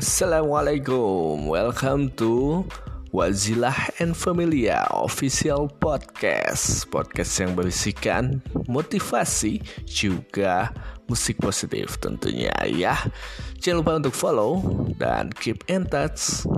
Assalamualaikum, welcome to Wazilah and Familia Official Podcast. Podcast yang berisikan motivasi juga musik positif tentunya ya. Jangan lupa untuk follow dan keep in touch